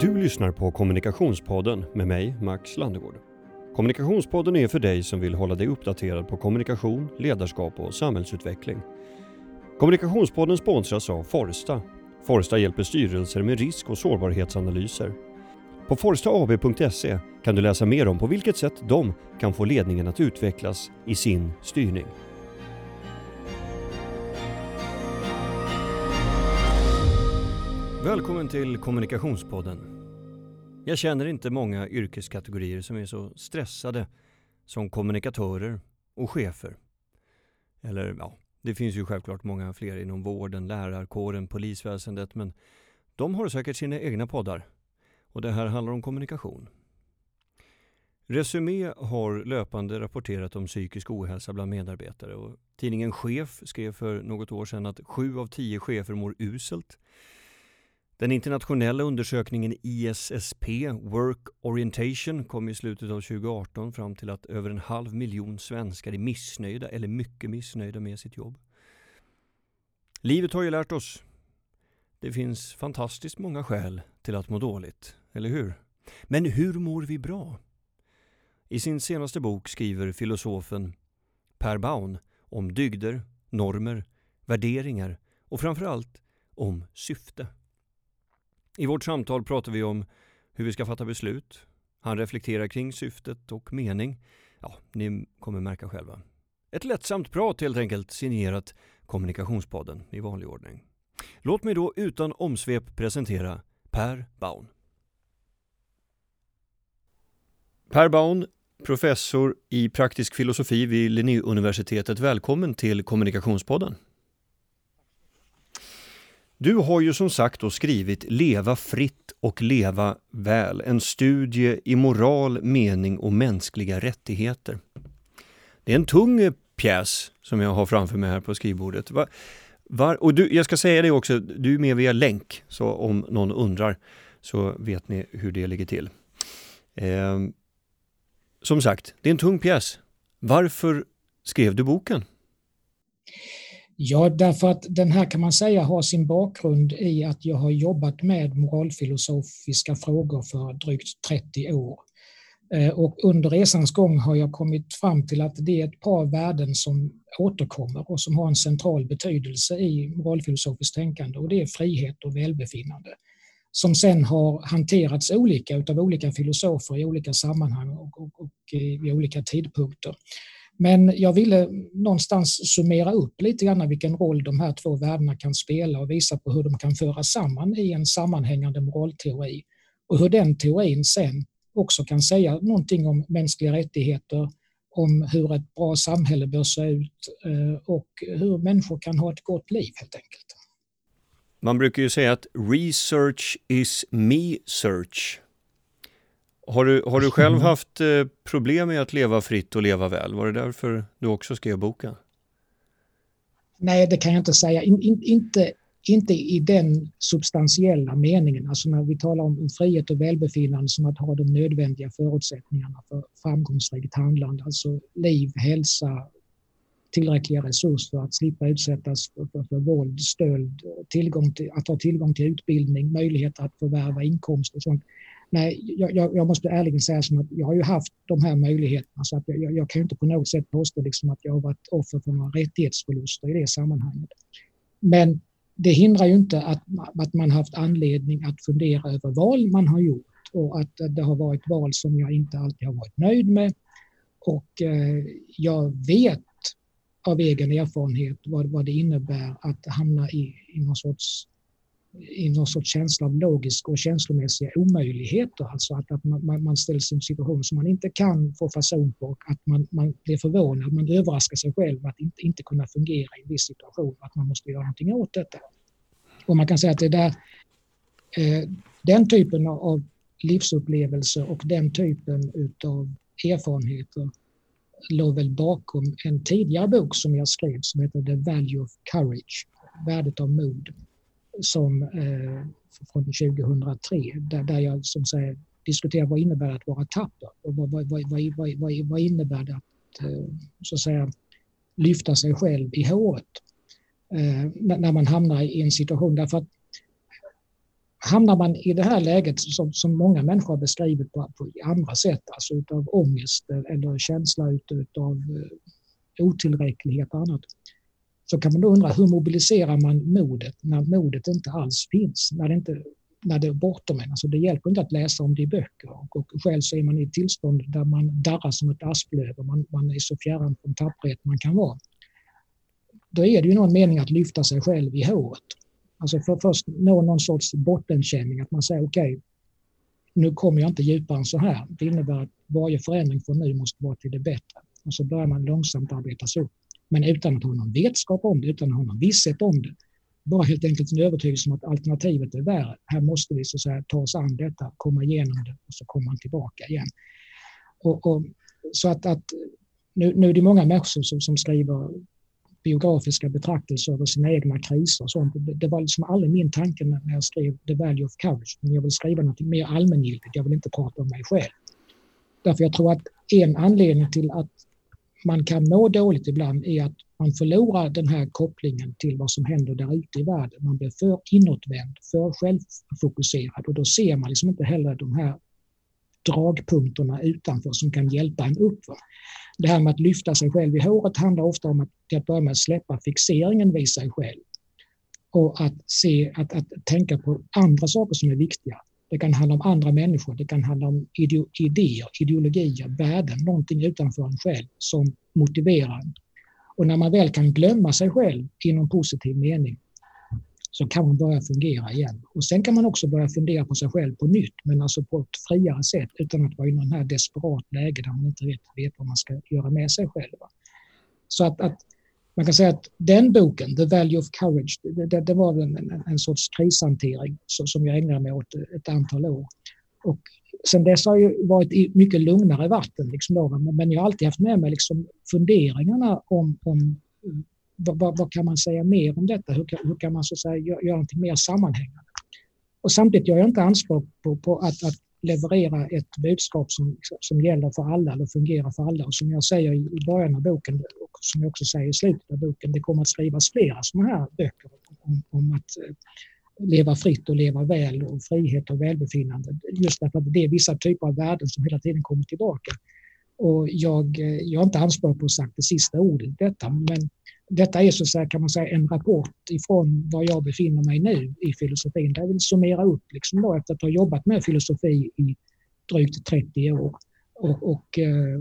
Du lyssnar på Kommunikationspodden med mig, Max Landegård. Kommunikationspodden är för dig som vill hålla dig uppdaterad på kommunikation, ledarskap och samhällsutveckling. Kommunikationspodden sponsras av Forsta. Forsta hjälper styrelser med risk och sårbarhetsanalyser. På forstaab.se kan du läsa mer om på vilket sätt de kan få ledningen att utvecklas i sin styrning. Välkommen till Kommunikationspodden. Jag känner inte många yrkeskategorier som är så stressade som kommunikatörer och chefer. Eller ja, det finns ju självklart många fler inom vården, lärarkåren, polisväsendet men de har säkert sina egna poddar. Och det här handlar om kommunikation. Resumé har löpande rapporterat om psykisk ohälsa bland medarbetare och tidningen Chef skrev för något år sedan att sju av tio chefer mår uselt den internationella undersökningen ISSP, Work Orientation, kom i slutet av 2018 fram till att över en halv miljon svenskar är missnöjda eller mycket missnöjda med sitt jobb. Livet har ju lärt oss. Det finns fantastiskt många skäl till att må dåligt, eller hur? Men hur mår vi bra? I sin senaste bok skriver filosofen Per Baun om dygder, normer, värderingar och framförallt om syfte. I vårt samtal pratar vi om hur vi ska fatta beslut. Han reflekterar kring syftet och mening. Ja, ni kommer märka själva. Ett lättsamt prat helt enkelt, signerat Kommunikationspodden i vanlig ordning. Låt mig då utan omsvep presentera Per Baun. Per Baun, professor i praktisk filosofi vid Linnéuniversitetet. Välkommen till Kommunikationspodden. Du har ju som sagt då skrivit Leva fritt och leva väl, en studie i moral, mening och mänskliga rättigheter. Det är en tung pjäs som jag har framför mig här på skrivbordet. Var, var, och du, jag ska säga det också, du är med via länk, så om någon undrar så vet ni hur det ligger till. Eh, som sagt, det är en tung pjäs. Varför skrev du boken? Ja, därför att den här kan man säga har sin bakgrund i att jag har jobbat med moralfilosofiska frågor för drygt 30 år. Eh, och under resans gång har jag kommit fram till att det är ett par värden som återkommer och som har en central betydelse i moralfilosofiskt tänkande och det är frihet och välbefinnande. Som sen har hanterats olika av olika filosofer i olika sammanhang och, och, och vid olika tidpunkter. Men jag ville någonstans summera upp lite grann vilken roll de här två värdena kan spela och visa på hur de kan föras samman i en sammanhängande moralteori och hur den teorin sen också kan säga någonting om mänskliga rättigheter, om hur ett bra samhälle bör se ut eh, och hur människor kan ha ett gott liv helt enkelt. Man brukar ju säga att research is me search. Har du, har du själv haft eh, problem med att leva fritt och leva väl? Var det därför du också skrev boken? Nej, det kan jag inte säga. In, in, inte, inte i den substantiella meningen. Alltså när vi talar om frihet och välbefinnande som att ha de nödvändiga förutsättningarna för framgångsrikt handlande. Alltså liv, hälsa, tillräckliga resurser att slippa utsättas för, för, för våld, stöld, tillgång till, att ha tillgång till utbildning, möjlighet att förvärva inkomst och sånt nej, jag, jag, måste ärligen säga som att jag har ju haft de här möjligheterna så att jag, jag kan inte på något sätt påstå liksom att jag har varit offer för några rättighetsförluster i det sammanhanget. Men det hindrar ju inte att, att man haft anledning att fundera över val man har gjort och att det har varit val som jag inte alltid har varit nöjd med. Och eh, jag vet av egen erfarenhet vad, vad det innebär att hamna i, i någon sorts i någon sorts känsla av logiska och känslomässiga omöjligheter. Alltså att, att man, man ställs i en situation som man inte kan få fason på och att man, man blir förvånad, man överraskar sig själv att inte, inte kunna fungera i en viss situation, att man måste göra någonting åt detta. Och man kan säga att det där, eh, den typen av livsupplevelser och den typen av erfarenheter låg väl bakom en tidigare bok som jag skrev som heter The Value of Courage, Värdet av mod som eh, från 2003 där, där jag som säger, diskuterar vad innebär det att vara tapper och vad, vad, vad, vad, vad innebär det att eh, så att säga, lyfta sig själv i håret eh, när man hamnar i en situation? Därför att hamnar man i det här läget som, som många människor har beskrivit på, på andra sätt, alltså utav ångest eller känsla utav eh, otillräcklighet och annat, så kan man då undra hur mobiliserar man modet när modet inte alls finns, när det, inte, när det är bortom en. Alltså det hjälper inte att läsa om det i böcker och, och själv så är man i ett tillstånd där man darrar som ett asplöv och man, man är så fjärran från tapperhet man kan vara. Då är det ju någon mening att lyfta sig själv i håret. Alltså för först nå någon sorts bottenkänning, att man säger okej, okay, nu kommer jag inte djupare än så här. Det innebär att varje förändring från nu måste vara till det bättre. Och så börjar man långsamt arbeta sig upp. Men utan att ha någon vetskap om det, utan att ha någon visshet om det. Bara helt enkelt en övertygelse om att alternativet är värre. Här måste vi så att säga, ta oss an detta, komma igenom det och så kommer man tillbaka igen. Och, och så att, att nu, nu är det många människor som, som skriver biografiska betraktelser över sina egna kriser och sånt. Det var liksom aldrig min tanke när jag skrev The Value of Courage. Men jag vill skriva något mer allmängiltigt. Jag vill inte prata om mig själv. Därför jag tror att en anledning till att man kan må dåligt ibland är att man förlorar den här kopplingen till vad som händer där ute i världen. Man blir för inåtvänd, för självfokuserad och då ser man liksom inte heller de här dragpunkterna utanför som kan hjälpa en upp. Det här med att lyfta sig själv i håret handlar ofta om att till att börja med släppa fixeringen vid sig själv och att, se, att, att tänka på andra saker som är viktiga. Det kan handla om andra människor, det kan handla om idéer, ideologier, värden, någonting utanför en själv som motiverar en. Och när man väl kan glömma sig själv i någon positiv mening så kan man börja fungera igen. Och sen kan man också börja fundera på sig själv på nytt, men alltså på ett friare sätt utan att vara i någon här desperat läge där man inte vet, vet vad man ska göra med sig själv. Så att, att man kan säga att den boken, The Value of Courage, det, det var en, en, sorts krishantering som, som jag ägnade mig åt ett antal år. Och sen dess har jag varit i mycket lugnare vatten. Liksom då, men jag har alltid haft med mig liksom funderingarna om, om vad, vad, vad, kan man säga mer om detta? Hur kan, hur kan man så att säga, göra, göra någonting mer sammanhängande? Och samtidigt gör jag inte anspråk på, på att, att, leverera ett budskap som, som gäller för alla eller fungerar för alla. Och som jag säger i början av boken och som jag också säger i slutet av boken, det kommer att skrivas flera sådana här böcker om, om att eh, leva fritt och leva väl och frihet och välbefinnande. Just därför att det är vissa typer av värden som hela tiden kommer tillbaka. Och jag, eh, jag har inte anspråk på att ha sagt det sista ordet i detta, men detta är så att säga, kan man säga en rapport ifrån var jag befinner mig nu i filosofin. Där jag vill summera upp liksom då, efter att ha jobbat med filosofi i drygt 30 år och, och eh,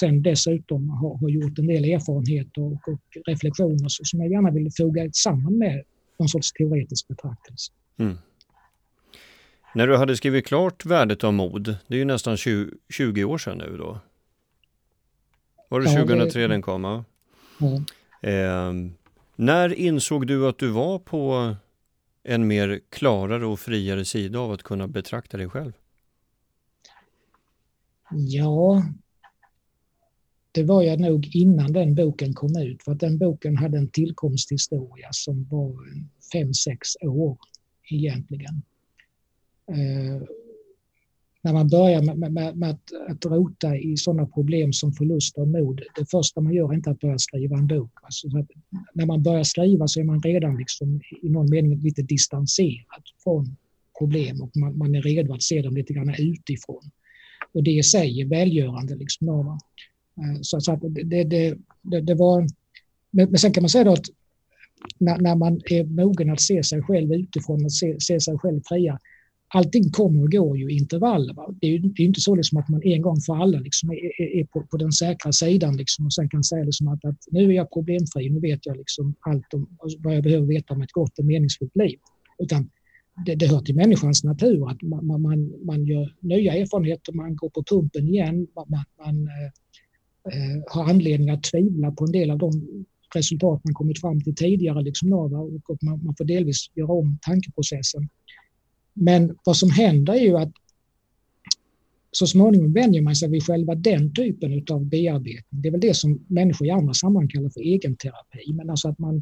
sen dessutom har, har, gjort en del erfarenheter och, och reflektioner som jag gärna vill foga samman med någon sorts teoretisk betraktelse. Mm. När du hade skrivit klart Värdet av mod, det är ju nästan 20, 20 år sedan nu då. Var det 2003 ja, det, den kom? Ja. Eh, när insåg du att du var på en mer klarare och friare sida av att kunna betrakta dig själv? Ja, det var jag nog innan den boken kom ut för att den boken hade en tillkomsthistoria som var fem, sex år egentligen. Ehm, när man börjar med, med, med att, att, rota i sådana problem som förlust av mod, det första man gör är inte att börja skriva en bok. Alltså, när man börjar skriva så är man redan liksom, i någon mening lite distanserad från problem och man, man är redo att se dem lite grann utifrån. Och det i sig är välgörande. Liksom, då, eh, så, så att det, det, det, det, var... Men sen kan man säga då att när, när, man är mogen att se sig själv utifrån och se, se sig själv fria, allting kommer och går ju i intervaller. Va? Det är ju det är inte så liksom att man en gång för alla liksom är, är, är på, på, den säkra sidan liksom och sen kan säga liksom att, att, nu är jag problemfri, nu vet jag liksom allt om alltså vad jag behöver veta om ett gott och meningsfullt liv. Utan det, det hör till människans natur att man, man, man gör nya erfarenheter, man går på pumpen igen, man, man eh, eh, har anledning att tvivla på en del av de resultat man kommit fram till tidigare liksom, och man, man får delvis göra om tankeprocessen. Men vad som händer är ju att så småningom vänjer man sig vid själva den typen av bearbetning. Det är väl det som människor i andra sammanhang kallar för egenterapi. Men, alltså att man,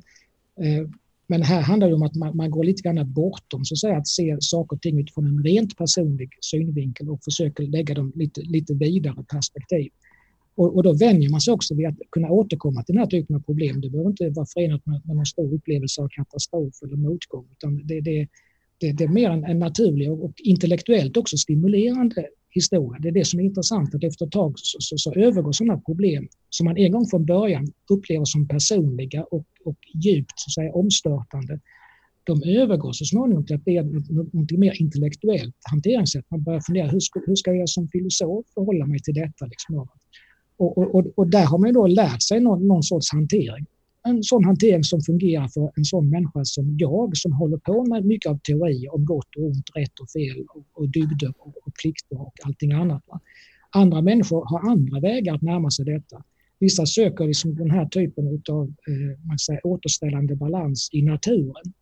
eh, men här handlar det om att man, man, går lite grann bortom så att, säga, att se saker och ting utifrån en rent personlig synvinkel och försöker lägga dem lite, lite vidare perspektiv. Och, och, då vänjer man sig också vid att kunna återkomma till den här typen av problem. Det behöver inte vara förenat med, med någon stor upplevelse av katastrof eller motgång utan det, det, det, det är mer en, en naturlig och, och intellektuellt också stimulerande historia. Det är det som är intressant, att efter ett tag så, så, så övergår sådana problem som man en gång från början upplever som personliga och, och djupt så att säga, omstörtande, de övergår så småningom till att bli något mer intellektuellt hanteringssätt. Man börjar fundera, hur ska, hur ska jag som filosof förhålla mig till detta? Liksom? Och, och, och, där har man då lärt sig någon, någon sorts hantering. En sån hantering som fungerar för en sån människa som jag som håller på med mycket av teori om gott och ont, rätt och fel och, och dygder och, och plikter och allting annat. Va? Andra människor har andra vägar att närma sig detta. Vissa söker liksom den här typen av eh, man säger, återställande balans i naturen.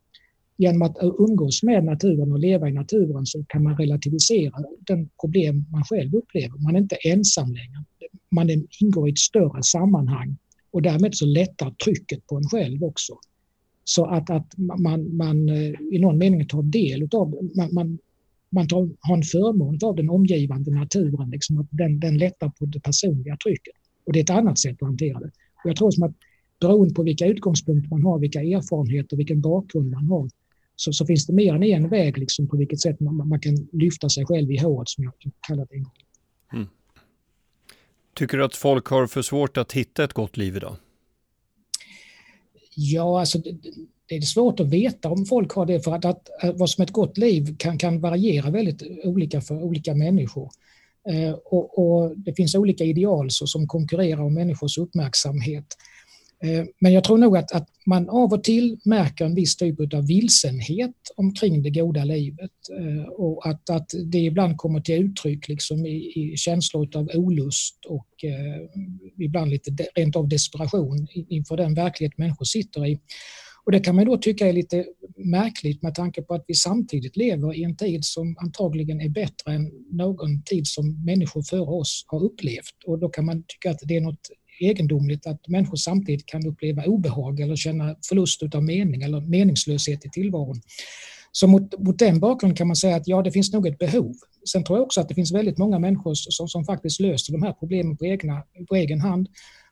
Genom att eh, umgås med naturen och leva i naturen så kan man relativisera den problem man själv upplever. Man är inte ensam längre man ingår i ett större sammanhang och därmed så lättar trycket på en själv också. Så att, att man, man eh, i någon mening tar del av, man, man, man tar, har en förmån av den omgivande naturen, liksom att den, den lättar på det personliga trycket. Och det är ett annat sätt att hantera det. Och jag tror som att beroende på vilka utgångspunkter man har, vilka erfarenheter, vilken bakgrund man har, så, så finns det mer än en väg liksom på vilket sätt man, man kan lyfta sig själv i håret som jag kallat det en gång. Mm. Tycker du att folk har för svårt att hitta ett gott liv idag? Ja, alltså det, det är svårt att veta om folk har det för att, att, vad som är ett gott liv kan, kan variera väldigt olika för olika människor. Eh, och, och, det finns olika ideal så, som konkurrerar om människors uppmärksamhet. Eh, men jag tror nog att, att man av och till märker en viss typ av vilsenhet omkring det goda livet eh, och att, att det ibland kommer till uttryck liksom i, i känslor av olust och eh, ibland lite de, rent av desperation inför den verklighet människor sitter i. Och det kan man då tycka är lite märkligt med tanke på att vi samtidigt lever i en tid som antagligen är bättre än någon tid som människor före oss har upplevt. Och då kan man tycka att det är något egendomligt att människor samtidigt kan uppleva obehag eller känna förlust av mening eller meningslöshet i tillvaron. Så mot, mot den bakgrunden kan man säga att ja, det finns nog ett behov. Sen tror jag också att det finns väldigt många människor som, som faktiskt löser de här problemen på, egna, på egen hand.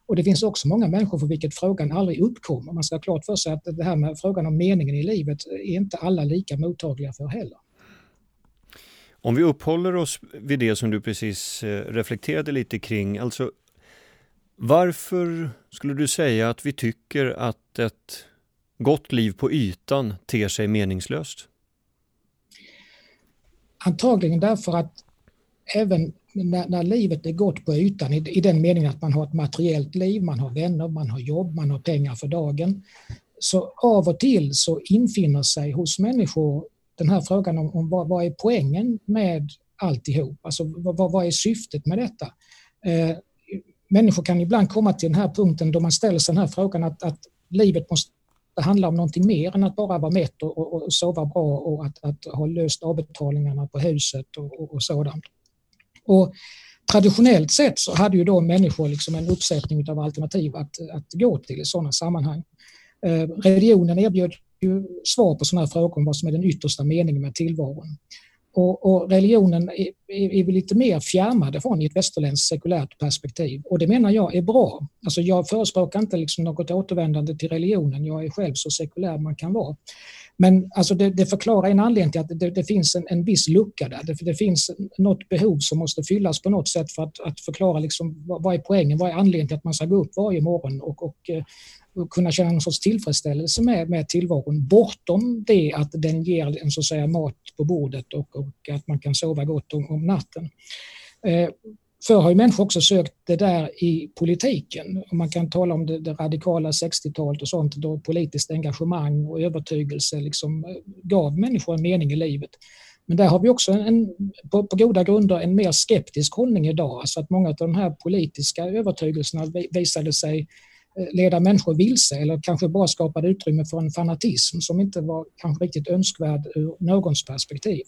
Och det finns också många människor för vilket frågan aldrig uppkommer. Man ska ha klart för sig att det här med frågan om meningen i livet är inte alla lika mottagliga för heller. Om vi uppehåller oss vid det som du precis eh, reflekterade lite kring, alltså varför skulle du säga att vi tycker att ett gott liv på ytan ter sig meningslöst? Antagligen därför att även när, när livet är gott på ytan, i, i, den meningen att man har ett materiellt liv, man har vänner, man har jobb, man har pengar för dagen, så av och till så infinner sig hos människor den här frågan om, om vad, vad, är poängen med alltihop? Alltså vad, vad är syftet med detta? Eh, människor kan ibland komma till den här punkten då man ställer sig den här frågan att, att livet måste handla om någonting mer än att bara vara mätt och, och, och sova bra och att, att, ha löst avbetalningarna på huset och, och, och sådant. Och traditionellt sett så hade ju då människor liksom en uppsättning av alternativ att, att gå till i sådana sammanhang. Eh, religionen erbjöd ju svar på sådana här frågor om vad som är den yttersta meningen med tillvaron. Och, och religionen är, är, vi lite mer fjärmade från i ett västerländskt sekulärt perspektiv. Och det menar jag är bra. Alltså jag förespråkar inte liksom något återvändande till religionen. Jag är själv så sekulär man kan vara. Men alltså det, det förklarar en anledning till att det, det finns en, en viss lucka där. Det, det, finns något behov som måste fyllas på något sätt för att, att förklara liksom, vad, vad är poängen, vad är anledningen till att man ska gå upp varje morgon och, och eh, och kunna känna någon sorts tillfredsställelse med, med tillvaron bortom det att den ger en så att säga mat på bordet och, och att man kan sova gott om, om natten. Eh, Förr har ju människor också sökt det där i politiken. Och man kan tala om det, det radikala 60-talet och sånt då politiskt engagemang och övertygelse liksom eh, gav människor en mening i livet. Men där har vi också en, på, på, goda grunder en mer skeptisk hållning idag. Alltså att många av de här politiska övertygelserna visade sig leda människor vilse eller kanske bara skapade utrymme för en fanatism som inte var kanske riktigt önskvärd ur någons perspektiv.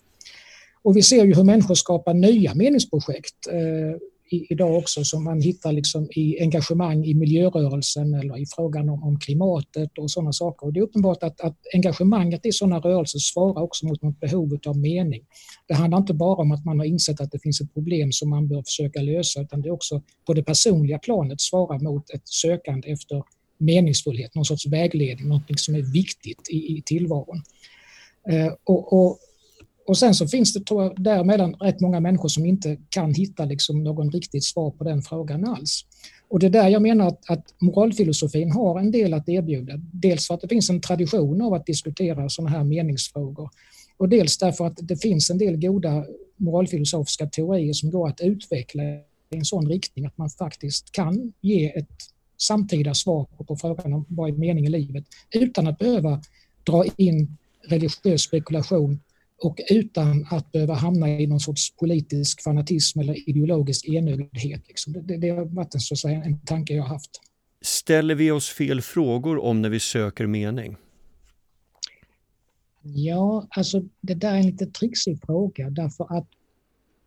Och vi ser ju hur människor skapar nya meningsprojekt eh, i idag också som man hittar liksom i engagemang i miljörörelsen eller i frågan om, om klimatet och sådana saker. Och det är uppenbart att, att engagemanget i sådana rörelser svarar också mot något behov av mening. Det handlar inte bara om att man har insett att det finns ett problem som man bör försöka lösa utan det är också på det personliga planet svarar mot ett sökande efter meningsfullhet, någon sorts vägledning, något som är viktigt i, i tillvaron. Eh, och, och och sen så finns det tror jag, däremellan rätt många människor som inte kan hitta liksom någon riktigt svar på den frågan alls. Och det är där jag menar att, att moralfilosofin har en del att erbjuda. Dels för att det finns en tradition av att diskutera sådana här meningsfrågor och dels därför att det finns en del goda moralfilosofiska teorier som går att utveckla i en sån riktning att man faktiskt kan ge ett samtida svar på frågan om vad är mening i livet utan att behöva dra in religiös spekulation och utan att behöva hamna i någon sorts politisk fanatism eller ideologisk enögdhet. Liksom. Det, det, har varit en, så att säga, en tanke jag har haft. Ställer vi oss fel frågor om när vi söker mening? Ja, alltså det där är en lite trixig fråga därför att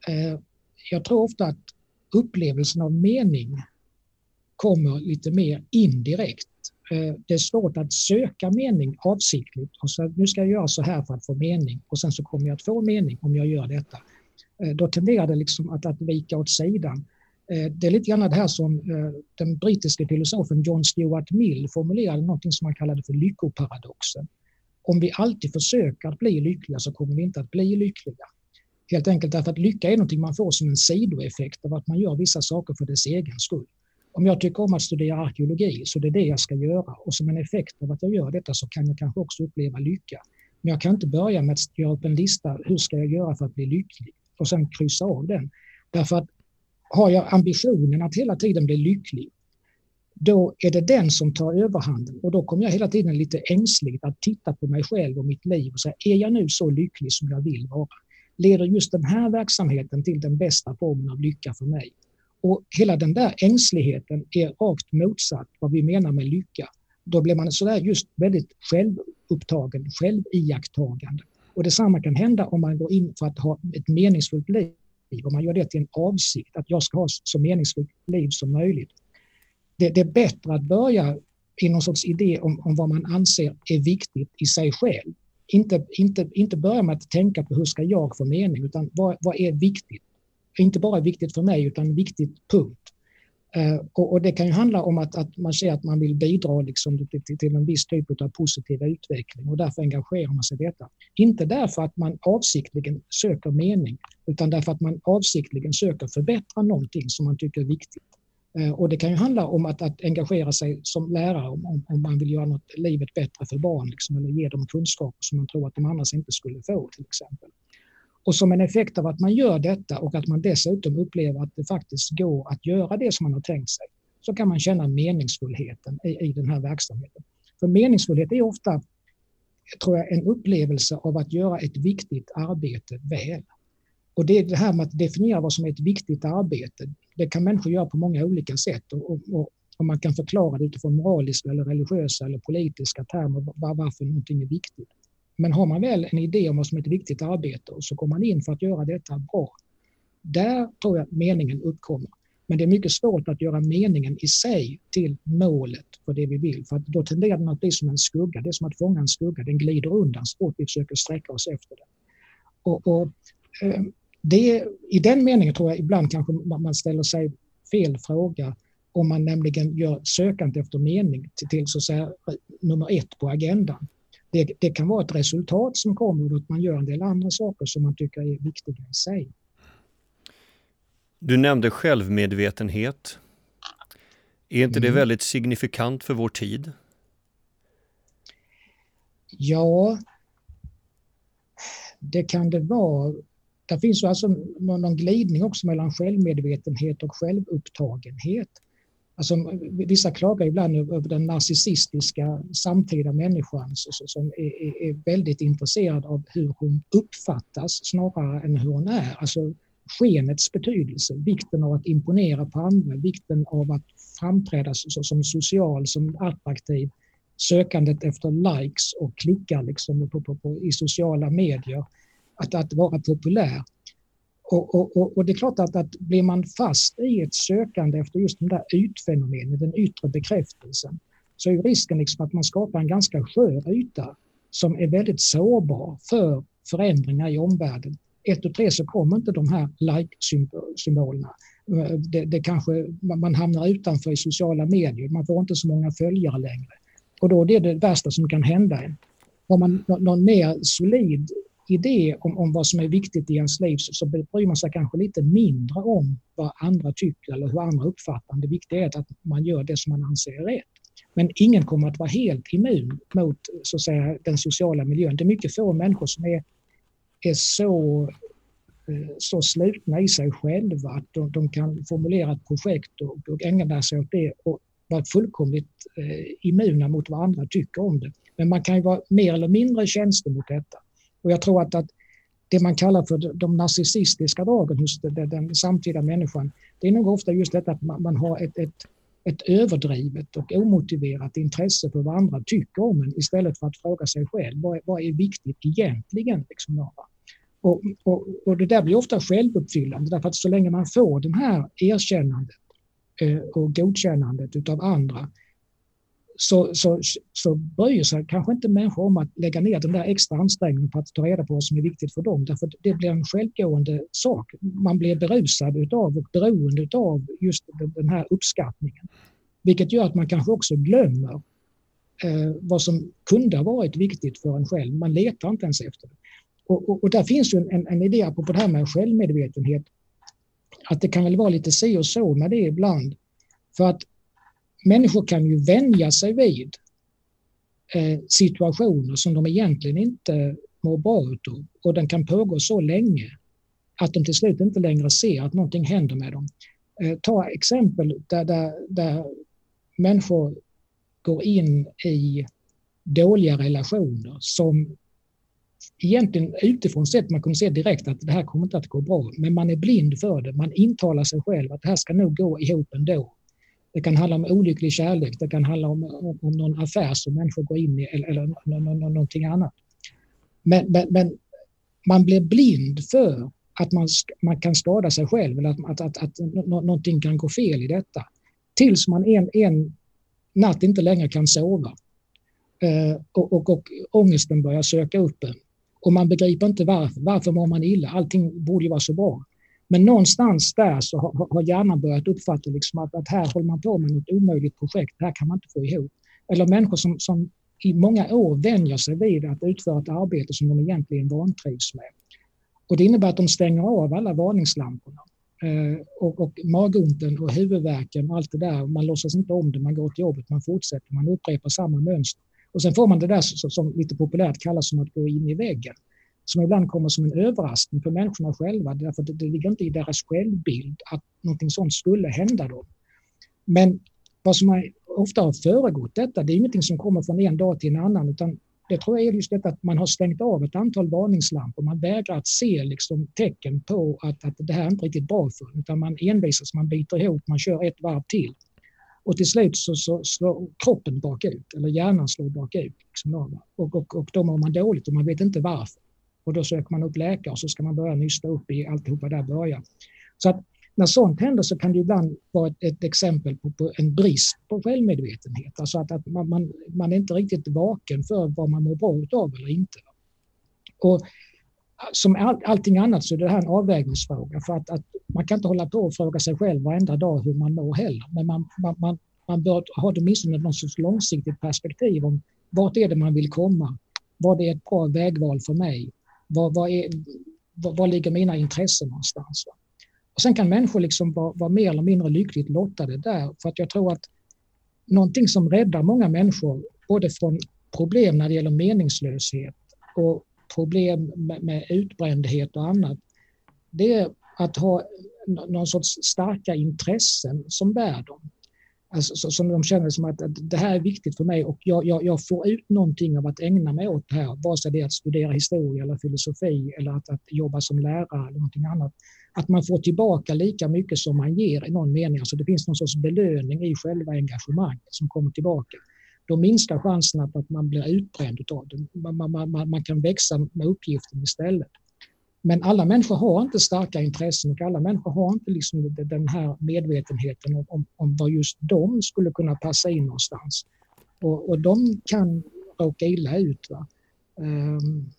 eh, jag tror ofta att upplevelsen av mening kommer lite mer indirekt. Eh, det är svårt att söka mening avsiktligt och så nu ska jag göra så här för att få mening och sen så kommer jag att få mening om jag gör detta. Eh, då tenderar det liksom att, att vika åt sidan. Eh, det är lite grann det här som den brittiske filosofen John Stuart Mill formulerade någonting som han kallade för lyckoparadoxen. Om vi alltid försöker att bli lyckliga så kommer vi inte att bli lyckliga. Helt enkelt därför att lycka är någonting man får som en sidoeffekt av att man gör vissa saker för dess egen skull. Om jag tycker om att studera arkeologi så det är det jag ska göra och som en effekt av att jag gör detta så kan jag kanske också uppleva lycka. Men jag kan inte börja med att göra upp en lista, hur ska jag göra för att bli lycklig? Och sen kryssa av den. Därför att har jag ambitionen att hela tiden bli lycklig, då är det den som tar överhanden och då kommer jag hela tiden lite ängsligt att titta på mig själv och mitt liv och säga, är jag nu så lycklig som jag vill vara? Leder just den här verksamheten till den bästa formen av lycka för mig? Och hela den där ängsligheten är rakt motsatt vad vi menar med lycka. Då blir man sådär just väldigt självupptagen, själviakttagande. Och detsamma kan hända om man går in för att ha ett meningsfullt liv. Om man gör det till en avsikt, att jag ska ha så meningsfullt liv som möjligt. Det, det är bättre att börja i någon sorts idé om, om vad man anser är viktigt i sig själv. Inte, inte, inte börja med att tänka på hur ska jag få mening, utan vad, vad är viktigt? Inte bara viktigt för mig utan viktigt punkt. Eh, och, och, det kan ju handla om att, att man ser att man vill bidra liksom till, till, en viss typ av positiv utveckling och därför engagerar man sig i detta. Inte därför att man avsiktligen söker mening utan därför att man avsiktligen söker förbättra någonting som man tycker är viktigt. Eh, och det kan ju handla om att, att engagera sig som lärare om, om, om, man vill göra något, livet bättre för barn liksom, eller ge dem kunskaper som man tror att de annars inte skulle få till exempel. Och som en effekt av att man gör detta och att man dessutom upplever att det faktiskt går att göra det som man har tänkt sig, så kan man känna meningsfullheten i, i den här verksamheten. För meningsfullhet är ofta, tror jag, en upplevelse av att göra ett viktigt arbete väl. Och det är det här med att definiera vad som är ett viktigt arbete. Det kan människor göra på många olika sätt och, och, och man kan förklara det utifrån moraliska eller religiösa eller politiska termer varför någonting är viktigt. Men har man väl en idé om vad som är ett viktigt arbete och så går man in för att göra detta bra. Där tror jag meningen uppkommer. Men det är mycket svårt att göra meningen i sig till målet för det vi vill. För då tenderar den att bli som en skugga. Det är som att fånga en skugga. Den glider undan så fort vi försöker sträcka oss efter den. Och, och eh, det, I den meningen tror jag ibland kanske man ställer sig fel fråga om man nämligen gör sökandet efter mening till, till så att säga, nummer ett på agendan det, det, kan vara ett resultat som kommer och att man gör en del andra saker som man tycker är viktiga i sig. Du nämnde självmedvetenhet. Är inte mm. det väldigt signifikant för vår tid? Ja, det kan det vara. Det finns ju alltså någon glidning också mellan självmedvetenhet och självupptagenhet. Alltså, vissa klagar ibland över den narcissistiska samtida människan som är, är, väldigt intresserad av hur hon uppfattas snarare än hur hon är. Alltså skenets betydelse, vikten av att imponera på andra, vikten av att framträda som social, som attraktiv, sökandet efter likes och klickar liksom på, på, på, i sociala medier, att, att vara populär. Och, och, och, det är klart att, att blir man fast i ett sökande efter just de där ytfenomenen, den yttre bekräftelsen, så är risken liksom att man skapar en ganska skör yta som är väldigt sårbar för förändringar i omvärlden. Ett och tre så kommer inte de här like-symbolerna. Det, det kanske, man hamnar utanför i sociala medier, man får inte så många följare längre. Och då är det det värsta som kan hända en. Har man någon mer solid idé om, om vad som är viktigt i ens liv så, så bryr man sig kanske lite mindre om vad andra tycker eller hur andra uppfattar. Det viktiga är att man gör det som man anser är rätt. Men ingen kommer att vara helt immun mot så att säga, den sociala miljön. Det är mycket få människor som är, är så, eh, så slutna i sig själva att de, de kan formulera ett projekt och, och ägna sig åt det och vara fullkomligt eh, immuna mot vad andra tycker om det. Men man kan ju vara mer eller mindre känslig mot detta. Och jag tror att, att det man kallar för de narcissistiska dragen hos den, den samtida människan, det är nog ofta just detta att man, man har ett, ett, ett överdrivet och omotiverat intresse för vad andra tycker om en istället för att fråga sig själv vad, vad är viktigt egentligen? Liksom, och, och, och det där blir ofta självuppfyllande därför att så länge man får det här erkännandet eh, och godkännandet utav andra så, så, så bryr sig kanske inte människor om att lägga ner den där extra ansträngningen på att ta reda på vad som är viktigt för dem. Därför det blir en självgående sak. Man blir berusad utav och beroende av just den här uppskattningen. Vilket gör att man kanske också glömmer eh, vad som kunde ha varit viktigt för en själv. Man letar inte ens efter det. Och, och, och där finns ju en, en idé på det här med självmedvetenhet. Att det kan väl vara lite si och så med det ibland. För att människor kan ju vänja sig vid eh, situationer som de egentligen inte mår bra av och den kan pågå så länge att de till slut inte längre ser att någonting händer med dem. Eh, ta exempel där, där, där människor går in i dåliga relationer som egentligen utifrån sett man kunde se direkt att det här kommer inte att gå bra, men man är blind för det. Man intalar sig själv att det här ska nog gå ihop ändå. Det kan handla om olycklig kärlek, det kan handla om, om, om någon affär som människor går in i eller, eller någonting annat. Men, men, men, man blir blind för att man, man kan skada sig själv eller att, att, att, att någonting kan gå fel i detta. Tills man en, en natt inte längre kan sova. Eh, och, och, och ångesten börjar söka upp en. Och man begriper inte varför. Varför mår man illa? Allting borde ju vara så bra. Men någonstans där så har, har hjärnan börjat uppfatta liksom att, att här håller man på med något omöjligt projekt, det här kan man inte få ihop. Eller människor som, som i många år vänjer sig vid att utföra ett arbete som de egentligen vantrivs med. Och det innebär att de stänger av alla varningslamporna. Eh, och, och magonten och huvudvärken och allt det där, man låtsas inte om det, man går till jobbet, man fortsätter, man upprepar samma mönster. Och sen får man det där som, som lite populärt kallas som att gå in i väggen som ibland kommer som en överraskning för människorna själva därför att det, det ligger inte i deras självbild att någonting sånt skulle hända dem. Men vad som ofta har föregått detta, det är ingenting som kommer från en dag till en annan utan det tror jag är just detta att man har stängt av ett antal varningslampor. Man vägrar att se liksom tecken på att, att det här är inte riktigt bra för utan man envisas, man biter ihop, man kör ett varv till. Och till slut så, så slår kroppen bakut, eller hjärnan slår bakut. Liksom, och, och, och då mår man dåligt och man vet inte varför. Och då söker man upp läkare och så ska man börja nysta upp i alltihopa där börja. Så att när sånt händer så kan det ibland vara ett, ett exempel på, på, en brist på självmedvetenhet. Alltså att, att man, man, man, är inte riktigt vaken för vad man mår bra av eller inte. Och som all, allting annat så är det här en avvägningsfråga. För att, att, man kan inte hålla på och fråga sig själv varenda dag hur man mår heller. Men man, man, man, man bör ha åtminstone någon sorts långsiktigt perspektiv om vart är det man vill komma? Vad är ett bra vägval för mig? Vad, vad, är, vad, vad ligger mina intressen någonstans? Va? Och sen kan människor liksom vara, vara mer eller mindre lyckligt lottade där. För att jag tror att någonting som räddar många människor, både från problem när det gäller meningslöshet och problem med, med utbrändhet och annat, det är att ha någon sorts starka intressen som bär dem. Alltså, som de känner som att, det här är viktigt för mig och jag, jag, jag, får ut någonting av att ägna mig åt det här. Vare sig det är att studera historia eller filosofi eller att, att jobba som lärare eller någonting annat. Att man får tillbaka lika mycket som man ger i någon mening. Alltså det finns någon sorts belöning i själva engagemanget som kommer tillbaka. Då minskar chansen att, att man blir utbränd av det. Man, man, man, man kan växa med uppgiften istället. Men alla människor har inte starka intressen och alla människor har inte liksom den här medvetenheten om, om, om var just de skulle kunna passa in någonstans. Och, och de kan råka illa ut. Va? Um,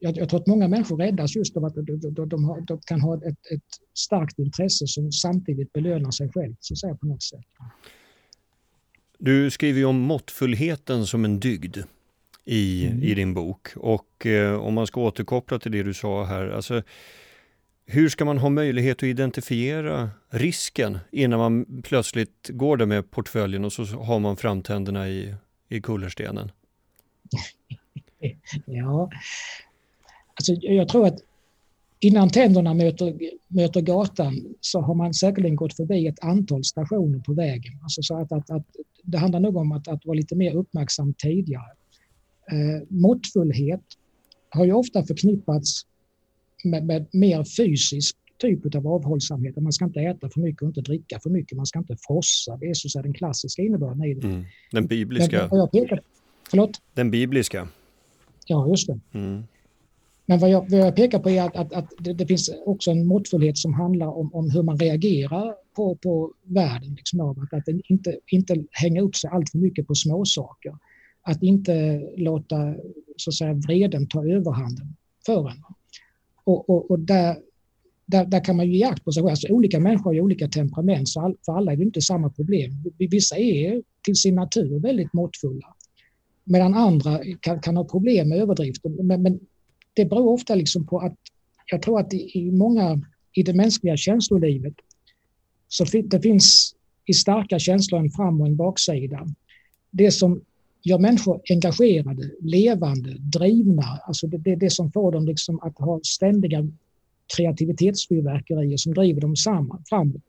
jag, jag, tror att många människor räddas just av att de, de, de, har, de kan ha ett, ett, starkt intresse som samtidigt belönar sig själv, så att säga, på något sätt. Du skriver ju om måttfullheten som en dygd i, mm. i din bok. Och eh, om man ska återkoppla till det du sa här, alltså hur ska man ha möjlighet att identifiera risken innan man plötsligt går där med portföljen och så har man framtänderna i, i kullerstenen? ja, alltså jag tror att innan tänderna möter, möter gatan så har man säkerligen gått förbi ett antal stationer på vägen. Alltså så att, att, att det handlar nog om att, att vara lite mer uppmärksam tidigare. Eh, måttfullhet har ju ofta förknippats med, med mer fysisk typ av avhållsamhet. Man ska inte äta för mycket och inte dricka för mycket. Man ska inte frossa. Det är så den klassiska innebörden i det. Mm. Den bibliska. Men, jag pekar, förlåt? Den bibliska. Ja, just det. Mm. Men vad jag, vad jag pekar på är att, att, att det, det, finns också en måttfullhet som handlar om, om hur man reagerar på, på världen. Liksom att, att inte, inte hänga upp sig allt för mycket på småsaker. Att inte låta så att säga, vreden ta överhanden för en. Och, och, och där, där, där, kan man ju ge akt på sig själv. Alltså, olika människor har ju olika temperament, så all, för alla är det inte samma problem. Vissa är till sin natur väldigt måttfulla, medan andra kan, kan ha problem med överdrifter. Men, men, det beror ofta liksom på att jag tror att i, i många i det mänskliga känslolivet så det finns i starka känslor en fram och en baksida. Det som gör människor engagerade, levande, drivna, alltså det, det, det som får dem liksom att ha ständiga kreativitetsfyrverkerier som driver dem samman, framåt,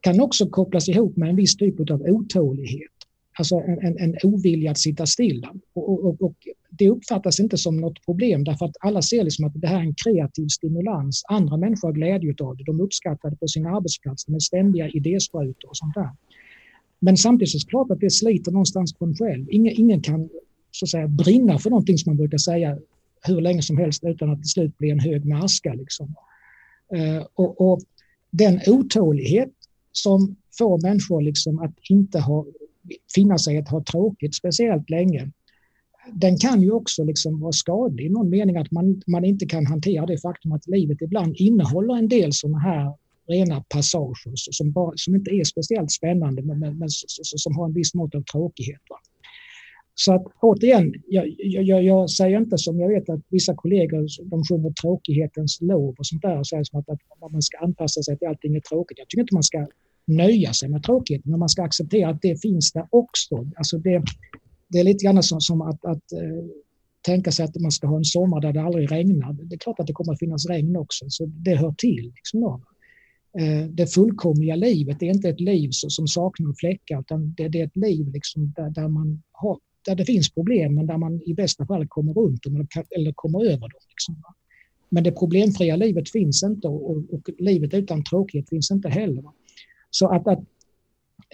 kan också kopplas ihop med en viss typ av otålighet. Alltså en, en, en ovilja att sitta stilla. Och, och, och, det uppfattas inte som något problem därför att alla ser liksom att det här är en kreativ stimulans. Andra människor har glädje av det. De uppskattar det på sin arbetsplats med ständiga idésprutor och sånt där. Men samtidigt är det klart att det sliter någonstans på en själv. Ingen, ingen kan så att säga, brinna för någonting som man brukar säga hur länge som helst utan att till slut bli en hög med aska. Liksom. Eh, och, och, den otålighet som får människor liksom att inte ha, finna sig att ha tråkigt speciellt länge, den kan ju också liksom vara skadlig i någon mening att man, man inte kan hantera det faktum att livet ibland innehåller en del sådana här rena passager som, bara, som inte är speciellt spännande men, men, men som har en viss mått av tråkighet. Va? Så att återigen, jag, jag, jag, säger inte som jag vet att vissa kollegor de sjunger tråkighetens lov och sånt där och säger som att, att man ska anpassa sig till allting är tråkigt. Jag tycker inte man ska nöja sig med tråkighet men man ska acceptera att det finns där också. Alltså det, det är lite grann som, som att, att eh, tänka sig att man ska ha en sommar där det aldrig regnar. Det är klart att det kommer att finnas regn också, så det hör till. Liksom då. Eh, det fullkomliga livet. Det är inte ett liv som saknar fläckar utan det, är ett liv liksom där, där, man har, där det finns problem men där man i bästa fall kommer runt dem eller kommer över dem. Liksom. Men det problemfria livet finns inte och, och, livet utan tråkighet finns inte heller. Så att, att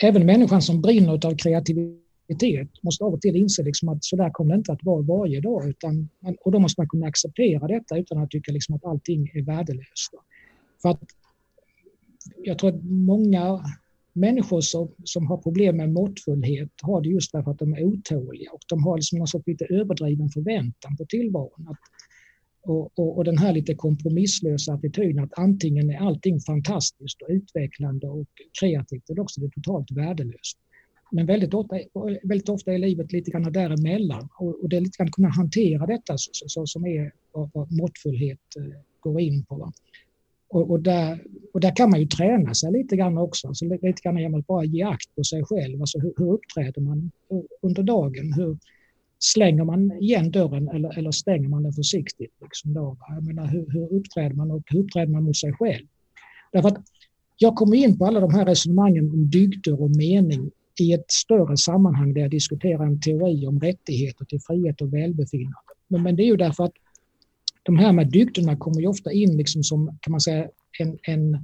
även människan som brinner av kreativitet måste av och till inse liksom att så där kommer det inte att vara varje dag. Utan, och då måste man kunna acceptera detta utan att tycka liksom att allting är värdelöst. För att jag tror att många människor som, som har problem med måttfullhet har det just därför att de är otåliga och de har liksom någon sorts lite överdriven förväntan på tillvaron. Att, och, och, och, den här lite kompromisslösa attityden att antingen är allting fantastiskt och utvecklande och kreativt eller också är det totalt värdelöst. Men väldigt ofta, väldigt ofta är livet lite grann däremellan och, och det är lite grann att kunna hantera detta så, så, så som är vad, vad måttfullhet eh, går in på. Va? Och, och, där, och där kan man ju träna sig lite grann också. Alltså lite grann genom att bara ge akt på sig själv. Alltså hur, hur uppträder man under dagen? Hur slänger man igen dörren eller, eller stänger man den försiktigt? Liksom då? Jag menar, hur, hur uppträder man och hur uppträder man mot sig själv? Därför att jag kommer in på alla de här resonemangen om dygder och mening i ett större sammanhang där jag diskuterar en teori om rättigheter till frihet och välbefinnande. Men, men det är ju därför att de här med dygderna kommer ju ofta in liksom som kan man säga en, en,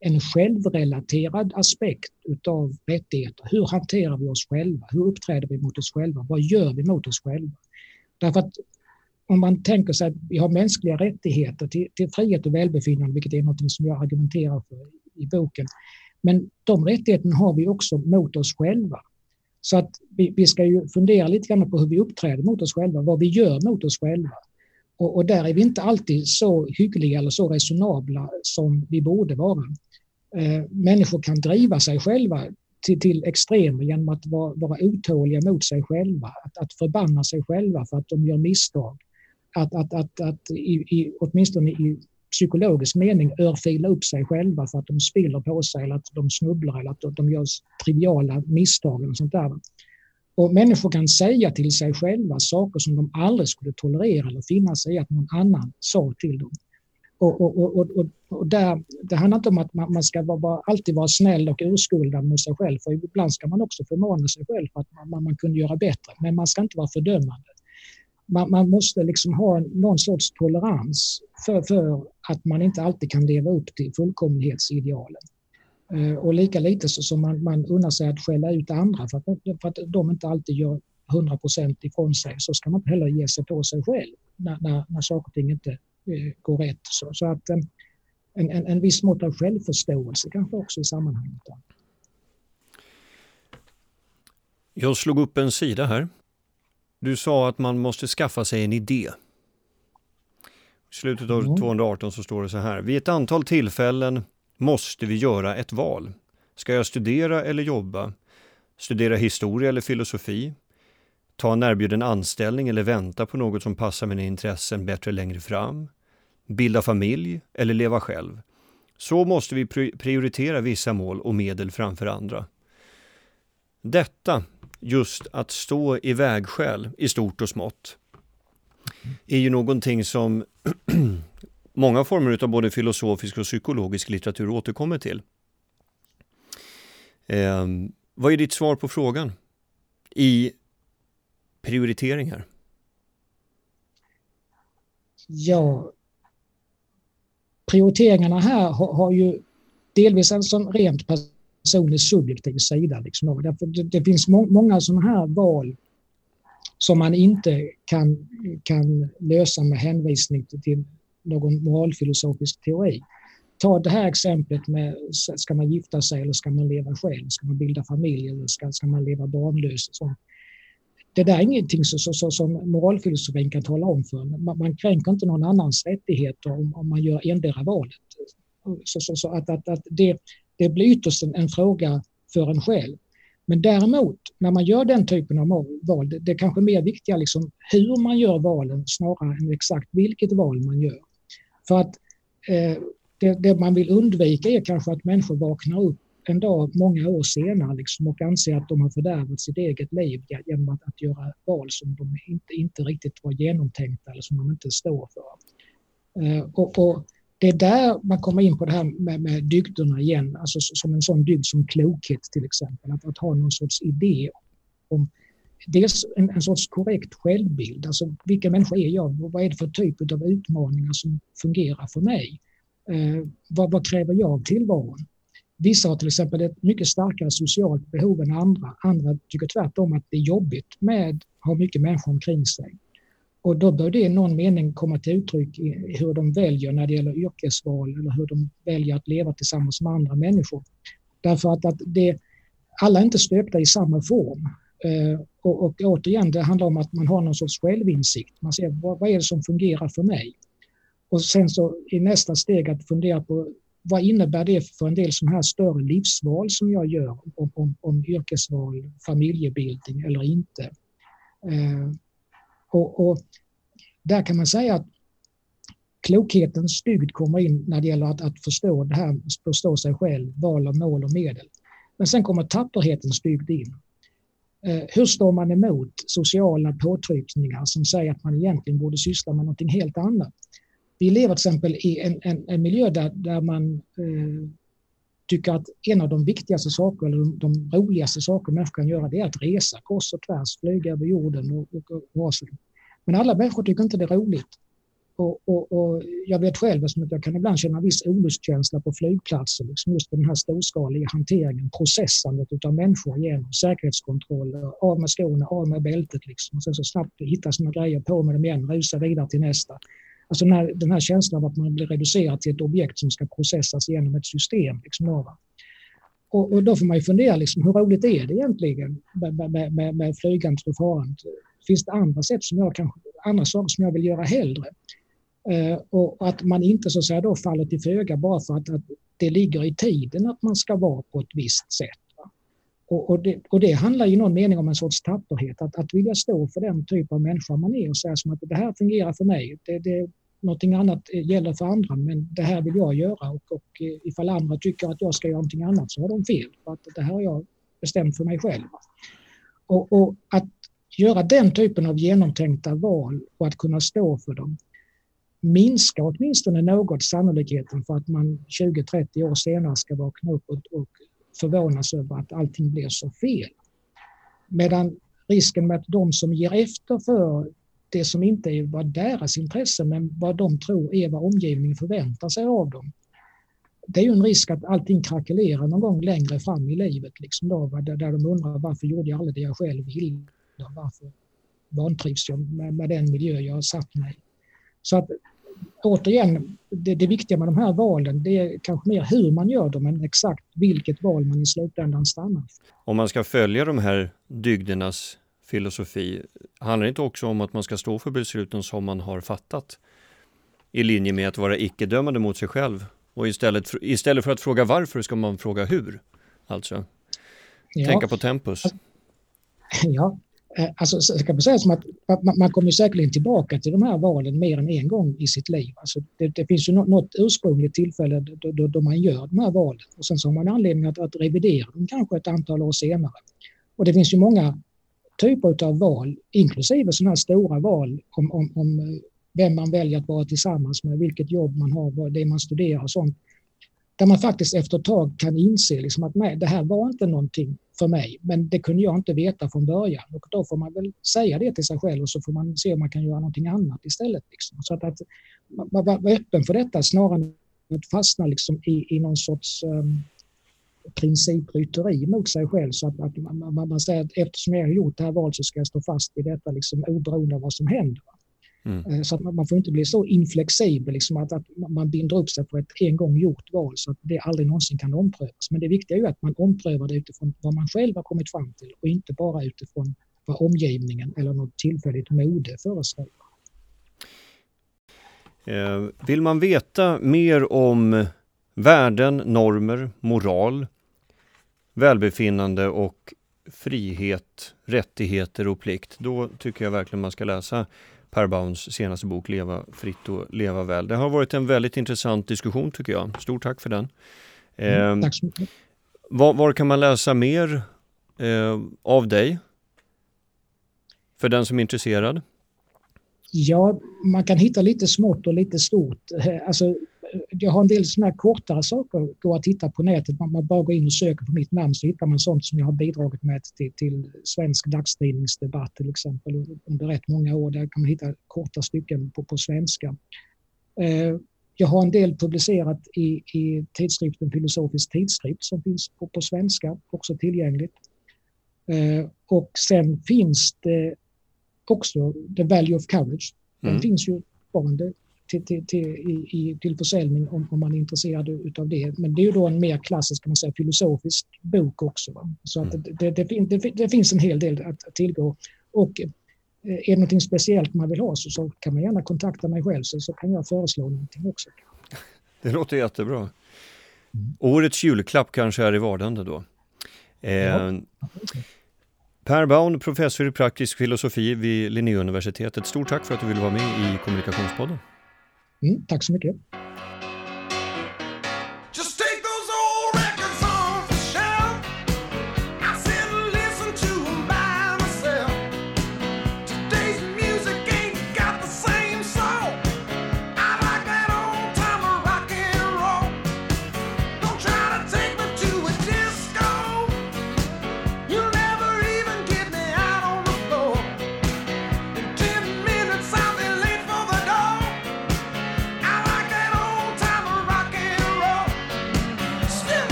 en självrelaterad aspekt utav rättigheter. Hur hanterar vi oss själva? Hur uppträder vi mot oss själva? Vad gör vi mot oss själva? Därför att om man tänker sig att vi har mänskliga rättigheter till, till frihet och välbefinnande, vilket är något som jag argumenterar för i boken. Men de rättigheterna har vi också mot oss själva. Så att vi, vi ska ju fundera lite grann på hur vi uppträder mot oss själva, vad vi gör mot oss själva. Och, och, där är vi inte alltid så hyggliga eller så resonabla som vi borde vara. Eh, människor kan driva sig själva till, till extremer genom att vara, vara otåliga mot sig själva, att, att förbanna sig själva för att de gör misstag. Att, att, att, att i, i, åtminstone i psykologisk mening örfila upp sig själva för att de spiller på sig eller att de snubblar eller att de gör triviala misstag. Och sånt där. Och människor kan säga till sig själva saker som de aldrig skulle tolerera eller finna sig i att någon annan sa till dem. Och, och, och, och, och där, det handlar inte om att man, man ska vara, alltid vara snäll och urskuldad mot sig själv, för ibland ska man också förmana sig själv för att man, man kunde göra bättre, men man ska inte vara fördömande. Man, man måste liksom ha någon sorts tolerans för, för att man inte alltid kan leva upp till fullkomlighetsidealen. Eh, och lika lite som man, man unnar sig att skälla ut andra för att, för att de inte alltid gör 100 procent ifrån sig så ska man inte heller ge sig på sig själv när, när, när saker och ting inte eh, går rätt. Så, så att en, en, en viss mått av självförståelse kanske också i sammanhanget. Jag slog upp en sida här. Du sa att man måste skaffa sig en idé. I slutet av 218 så står det så här. Vid ett antal tillfällen måste vi göra ett val. Ska jag studera eller jobba? Studera historia eller filosofi? Ta en erbjuden anställning eller vänta på något som passar mina intressen bättre längre fram? Bilda familj eller leva själv? Så måste vi prioritera vissa mål och medel framför andra. Detta, just att stå i vägskäl i stort och smått, är ju någonting som många former av både filosofisk och psykologisk litteratur återkommer till. Eh, vad är ditt svar på frågan i prioriteringar? Ja, prioriteringarna här har, har ju delvis en sån rent personlig subjektiv sida. Liksom. Därför det, det finns må, många sådana här val som man inte kan, kan lösa med hänvisning till någon moralfilosofisk teori. Ta det här exemplet med ska man gifta sig eller ska man leva själv? Ska man bilda familj eller ska, ska man leva barnlös? Så. Det där är ingenting så, så, så, som moralfilosofin kan tala om för man, man kränker inte någon annans rättigheter om, om man gör endera valet. Så, så, så att, att, att det, det blir ytterst en, en fråga för en själv. Men däremot, när man gör den typen av val, det, det är kanske mer viktiga liksom hur man gör valen snarare än exakt vilket val man gör. För att eh, det, det, man vill undvika är kanske att människor vaknar upp en dag många år senare liksom, och anser att de har fördärvat sitt eget liv genom att, att göra val som de inte, inte riktigt var genomtänkta eller som de inte står för. Eh, och, och, det är där man kommer in på det här med, med dygderna igen, alltså som en sån dygd som klokhet till exempel. Att, att ha någon sorts idé om dels en, en sorts korrekt självbild, alltså vilken människa är jag? Vad är det för typ av utmaningar som fungerar för mig? Eh, vad, vad, kräver jag av tillvaron? Vissa har till exempel ett mycket starkare socialt behov än andra. Andra tycker tvärtom att det är jobbigt med att ha mycket människor omkring sig. Och då bör det i någon mening komma till uttryck i hur de väljer när det gäller yrkesval eller hur de väljer att leva tillsammans med andra människor. Därför att, att det, alla är inte stöpta i samma form. Eh, och, och återigen, det handlar om att man har någon sorts självinsikt. Man ser vad, vad är det som fungerar för mig? Och sen så i nästa steg att fundera på vad innebär det för en del sådana här större livsval som jag gör om, om, om yrkesval, familjebildning eller inte. Eh, och, och, där kan man säga att klokhetens dygd kommer in när det gäller att, att förstå det här, förstå sig själv, val av mål och medel. Men sen kommer tapperhetens dygd in. Eh, hur står man emot sociala påtryckningar som säger att man egentligen borde syssla med någonting helt annat? Vi lever till exempel i en, en, en miljö där, där man eh, tycker att en av de viktigaste sakerna, eller de, de roligaste saker människor kan göra, det är att resa kors och tvärs, flyga över jorden och, och, och, och Men alla människor tycker inte det är roligt. Och, och, och, jag vet själv att jag kan ibland känna viss olustkänsla på flygplatser, liksom just den här storskaliga hanteringen, processandet av människor genom säkerhetskontroller, av med skorna, av med bältet liksom, och sen så snabbt hitta sina grejer, på med dem igen, rusa vidare till nästa. Alltså den här, den här känslan av att man blir reducerad till ett objekt som ska processas genom ett system. Liksom, och, och, då får man ju fundera, liksom, hur roligt är det egentligen med, med, med, med flygandet och farandet? Finns det andra sätt som jag kanske, andra saker som jag vill göra hellre? Eh, och att man inte så att säga då faller till föga bara för att, att det ligger i tiden att man ska vara på ett visst sätt. Och, och, det, och, det, handlar i någon mening om en sorts tapperhet, att, att vilja stå för den typ av människa man är och säga som att det här fungerar för mig. Det, det, någonting annat eh, gäller för andra men det här vill jag göra och, och eh, ifall andra tycker att jag ska göra någonting annat så har de fel. För att det här har jag bestämt för mig själv. Och, och att göra den typen av genomtänkta val och att kunna stå för dem minskar åtminstone något sannolikheten för att man 20-30 år senare ska vakna upp och, och förvånas över att allting blir så fel. Medan risken med att de som ger efter för det som inte är vad deras intresse men vad de tror är vad omgivningen förväntar sig av dem. Det är ju en risk att allting krackelerar någon gång längre fram i livet. Liksom då, där de undrar varför gjorde jag aldrig det jag själv ville? Varför vantrivs jag med, med den miljö jag har satt mig i? Så att återigen, det, det viktiga med de här valen det är kanske mer hur man gör dem än exakt vilket val man i slutändan stannar Om man ska följa de här dygdernas filosofi, handlar det inte också om att man ska stå för besluten som man har fattat? I linje med att vara icke-dömande mot sig själv och istället, istället för att fråga varför ska man fråga hur? Alltså, ja. tänka på tempus. Ja, Eh, alltså, ska man säga som att man, man kommer säkerligen tillbaka till de här valen mer än en gång i sitt liv. Alltså det, det finns ju något, ursprungligt tillfälle då, då, då, man gör de här valen och sen så har man anledning att, att revidera dem kanske ett antal år senare. Och det finns ju många typer av val, inklusive sådana här stora val om, om, om eh, vem man väljer att vara tillsammans med, vilket jobb man har, det man studerar och sånt där man faktiskt efter ett tag kan inse liksom att nej, det här var inte någonting för mig, men det kunde jag inte veta från början. Och då får man väl säga det till sig själv och så får man se om man kan göra någonting annat istället. Liksom. Så att, att vara öppen för detta snarare än att fastna liksom i, i någon sorts um, principrytteri mot sig själv. Så att, att man, man, man, säger att eftersom jag har gjort det här valet så ska jag stå fast vid detta liksom, oberoende av vad som händer. Mm. Eh, så att man, får inte bli så inflexibel, liksom att, att, man binder upp sig för ett en gång gjort val så att det aldrig någonsin kan omprövas. Men det viktiga är ju att man omprövar det utifrån vad man själv har kommit fram till och inte bara utifrån vad omgivningen eller något tillfälligt mode föreskriver. Eh, vill man veta mer om värden, normer, moral, välbefinnande och frihet, rättigheter och plikt, då tycker jag verkligen man ska läsa Per Bauns senaste bok Leva fritt och leva väl. Det har varit en väldigt intressant diskussion tycker jag. Stort tack för den. Mm, tack så mycket. Var, var, kan man läsa mer eh, av dig? För den som är intresserad? Ja, man kan hitta lite smått och lite stort. Alltså, jag har en del såna här kortare saker går att hitta på nätet. Man, bara går in och söker på mitt namn så hittar man sånt som jag har bidragit med till, till svensk dagstidningsdebatt till exempel under rätt många år. Där kan man hitta korta stycken på, på svenska. Eh, jag har en del publicerat i, i tidskriften Filosofisk tidskrift som finns på, på svenska, också tillgängligt. Eh, och sen finns det också The Value of Courage. Den mm. finns ju fortfarande till, till, till, i, till försäljning om, om man är intresserad av det. Men det är ju då en mer klassisk kan man säga, filosofisk bok också. Va? Så att mm. det, det, det, det, finns en hel del att tillgå. Och eh, är det något speciellt man vill ha så, så kan man gärna kontakta mig själv så, så kan jag föreslå någonting också. Det låter jättebra. Mm. Årets julklapp kanske är i vardande då. Eh, ja. Per Baun, professor i praktisk filosofi vid Linnéuniversitetet. Stort tack för att du ville vara med i Kommunikationspodden. Mm, tack så mycket.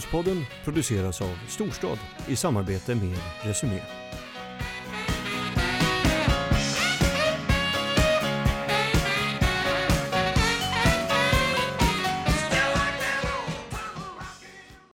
Kommunikationspodden produceras av Storstad i samarbete med Resumé.